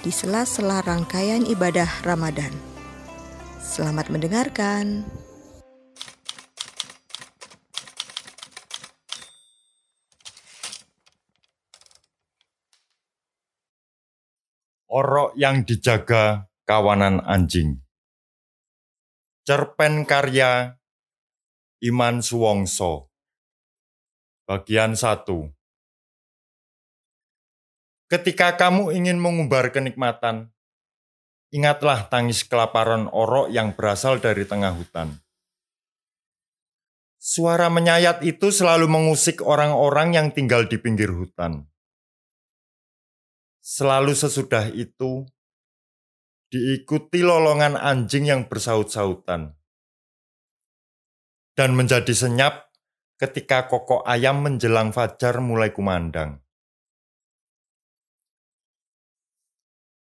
di sela-sela rangkaian ibadah Ramadan. Selamat mendengarkan. Orok yang dijaga kawanan anjing. Cerpen karya Iman Suwongso. Bagian 1. Ketika kamu ingin mengumbar kenikmatan, ingatlah tangis kelaparan orok yang berasal dari tengah hutan. Suara menyayat itu selalu mengusik orang-orang yang tinggal di pinggir hutan. Selalu sesudah itu, diikuti lolongan anjing yang bersaut-sautan. Dan menjadi senyap ketika kokok ayam menjelang fajar mulai kumandang.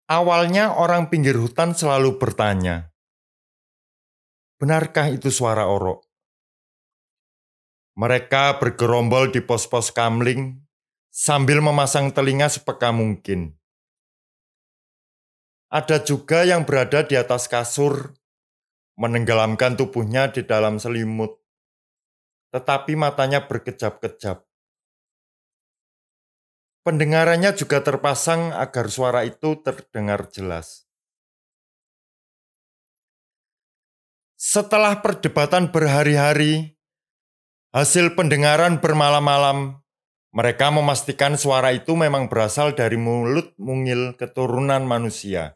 Awalnya orang pinggir hutan selalu bertanya, Benarkah itu suara orok? Mereka bergerombol di pos-pos kamling sambil memasang telinga sepeka mungkin. Ada juga yang berada di atas kasur, menenggelamkan tubuhnya di dalam selimut, tetapi matanya berkejap-kejap. Pendengarannya juga terpasang agar suara itu terdengar jelas. Setelah perdebatan berhari-hari, hasil pendengaran bermalam-malam, mereka memastikan suara itu memang berasal dari mulut mungil keturunan manusia.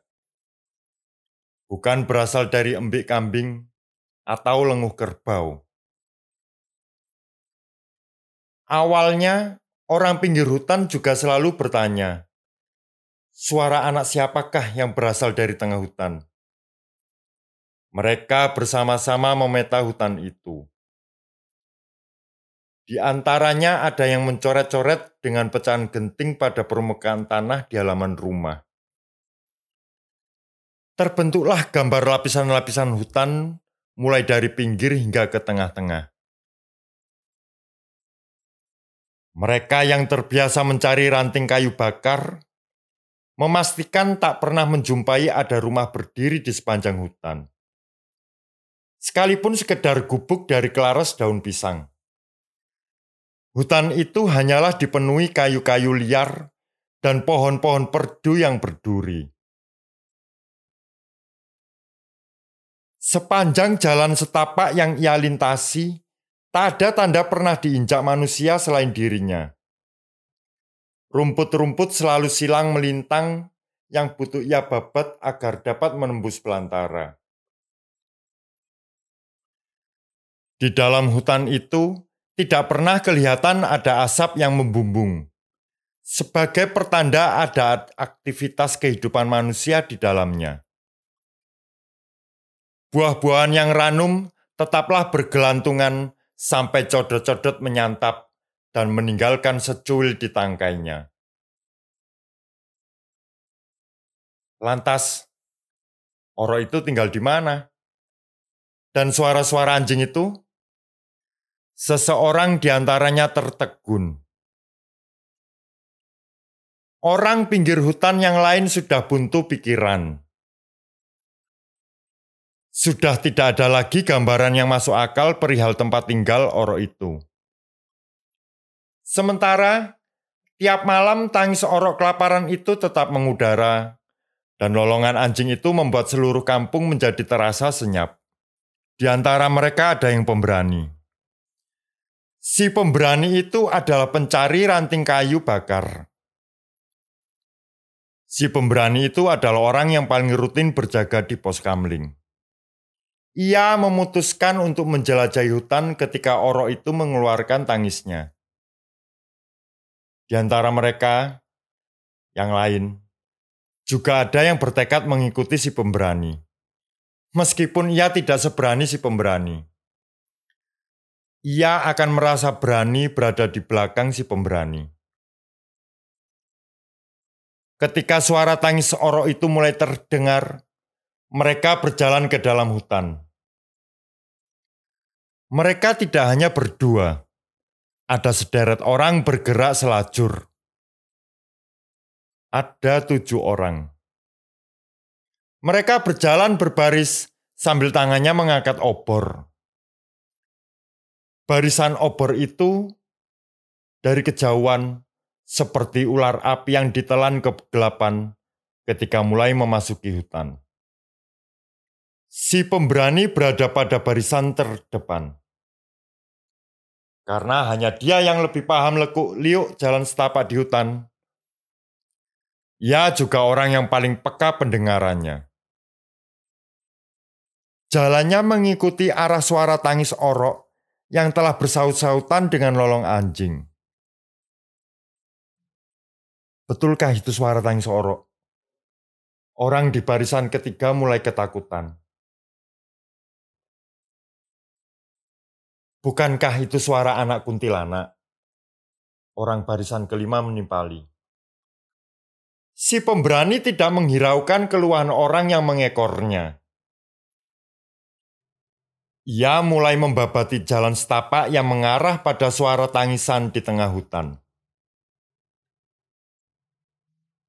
Bukan berasal dari embik kambing atau lenguh kerbau. Awalnya, Orang pinggir hutan juga selalu bertanya, suara anak siapakah yang berasal dari tengah hutan? Mereka bersama-sama memeta hutan itu. Di antaranya ada yang mencoret-coret dengan pecahan genting pada permukaan tanah di halaman rumah. Terbentuklah gambar lapisan-lapisan hutan mulai dari pinggir hingga ke tengah-tengah. Mereka yang terbiasa mencari ranting kayu bakar memastikan tak pernah menjumpai ada rumah berdiri di sepanjang hutan. Sekalipun sekedar gubuk dari kelaras daun pisang. Hutan itu hanyalah dipenuhi kayu-kayu liar dan pohon-pohon perdu yang berduri. Sepanjang jalan setapak yang ia lintasi, Tak ada tanda pernah diinjak manusia selain dirinya. Rumput-rumput selalu silang melintang yang butuh ia babat agar dapat menembus belantara. Di dalam hutan itu tidak pernah kelihatan ada asap yang membumbung. Sebagai pertanda ada aktivitas kehidupan manusia di dalamnya. Buah-buahan yang ranum tetaplah bergelantungan sampai codot-codot menyantap dan meninggalkan secuil di tangkainya. Lantas, Oro itu tinggal di mana? Dan suara-suara anjing itu? Seseorang di antaranya tertegun. Orang pinggir hutan yang lain sudah buntu pikiran. Sudah tidak ada lagi gambaran yang masuk akal perihal tempat tinggal Oro itu. Sementara, tiap malam tangis Oro kelaparan itu tetap mengudara, dan lolongan anjing itu membuat seluruh kampung menjadi terasa senyap. Di antara mereka ada yang pemberani. Si pemberani itu adalah pencari ranting kayu bakar. Si pemberani itu adalah orang yang paling rutin berjaga di pos kamling. Ia memutuskan untuk menjelajahi hutan ketika Oro itu mengeluarkan tangisnya. Di antara mereka, yang lain, Juga ada yang bertekad mengikuti si pemberani. Meskipun ia tidak seberani si pemberani. Ia akan merasa berani berada di belakang si pemberani. Ketika suara tangis orok itu mulai terdengar, mereka berjalan ke dalam hutan. Mereka tidak hanya berdua, ada sederet orang bergerak selajur. Ada tujuh orang. Mereka berjalan berbaris sambil tangannya mengangkat obor. Barisan obor itu dari kejauhan seperti ular api yang ditelan kegelapan ketika mulai memasuki hutan. Si pemberani berada pada barisan terdepan. Karena hanya dia yang lebih paham lekuk liuk jalan setapak di hutan. Ia juga orang yang paling peka pendengarannya. Jalannya mengikuti arah suara tangis orok yang telah bersaut-sautan dengan lolong anjing. Betulkah itu suara tangis orok? Orang di barisan ketiga mulai ketakutan. Bukankah itu suara anak kuntilanak? Orang barisan kelima menimpali. Si pemberani tidak menghiraukan keluhan orang yang mengekornya. Ia mulai membabati jalan setapak yang mengarah pada suara tangisan di tengah hutan.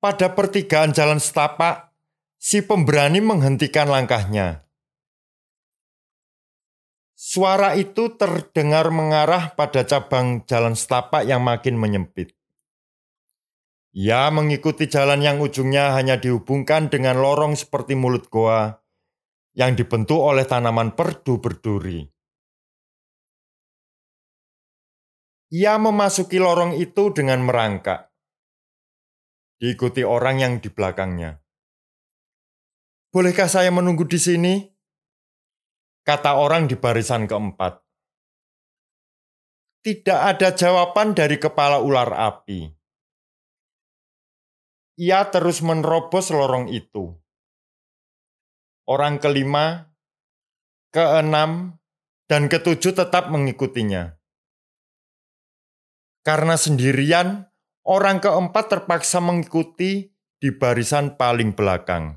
Pada pertigaan jalan setapak, si pemberani menghentikan langkahnya. Suara itu terdengar mengarah pada cabang jalan setapak yang makin menyempit. Ia mengikuti jalan yang ujungnya hanya dihubungkan dengan lorong seperti mulut goa yang dibentuk oleh tanaman perdu berduri. Ia memasuki lorong itu dengan merangkak diikuti orang yang di belakangnya. Bolehkah saya menunggu di sini? Kata orang di barisan keempat. Tidak ada jawaban dari kepala ular api. Ia terus menerobos lorong itu. Orang kelima, keenam, dan ketujuh tetap mengikutinya. Karena sendirian, orang keempat terpaksa mengikuti di barisan paling belakang.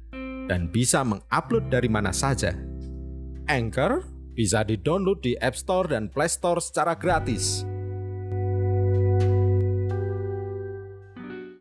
dan bisa mengupload dari mana saja. Anchor bisa di-download di App Store dan Play Store secara gratis.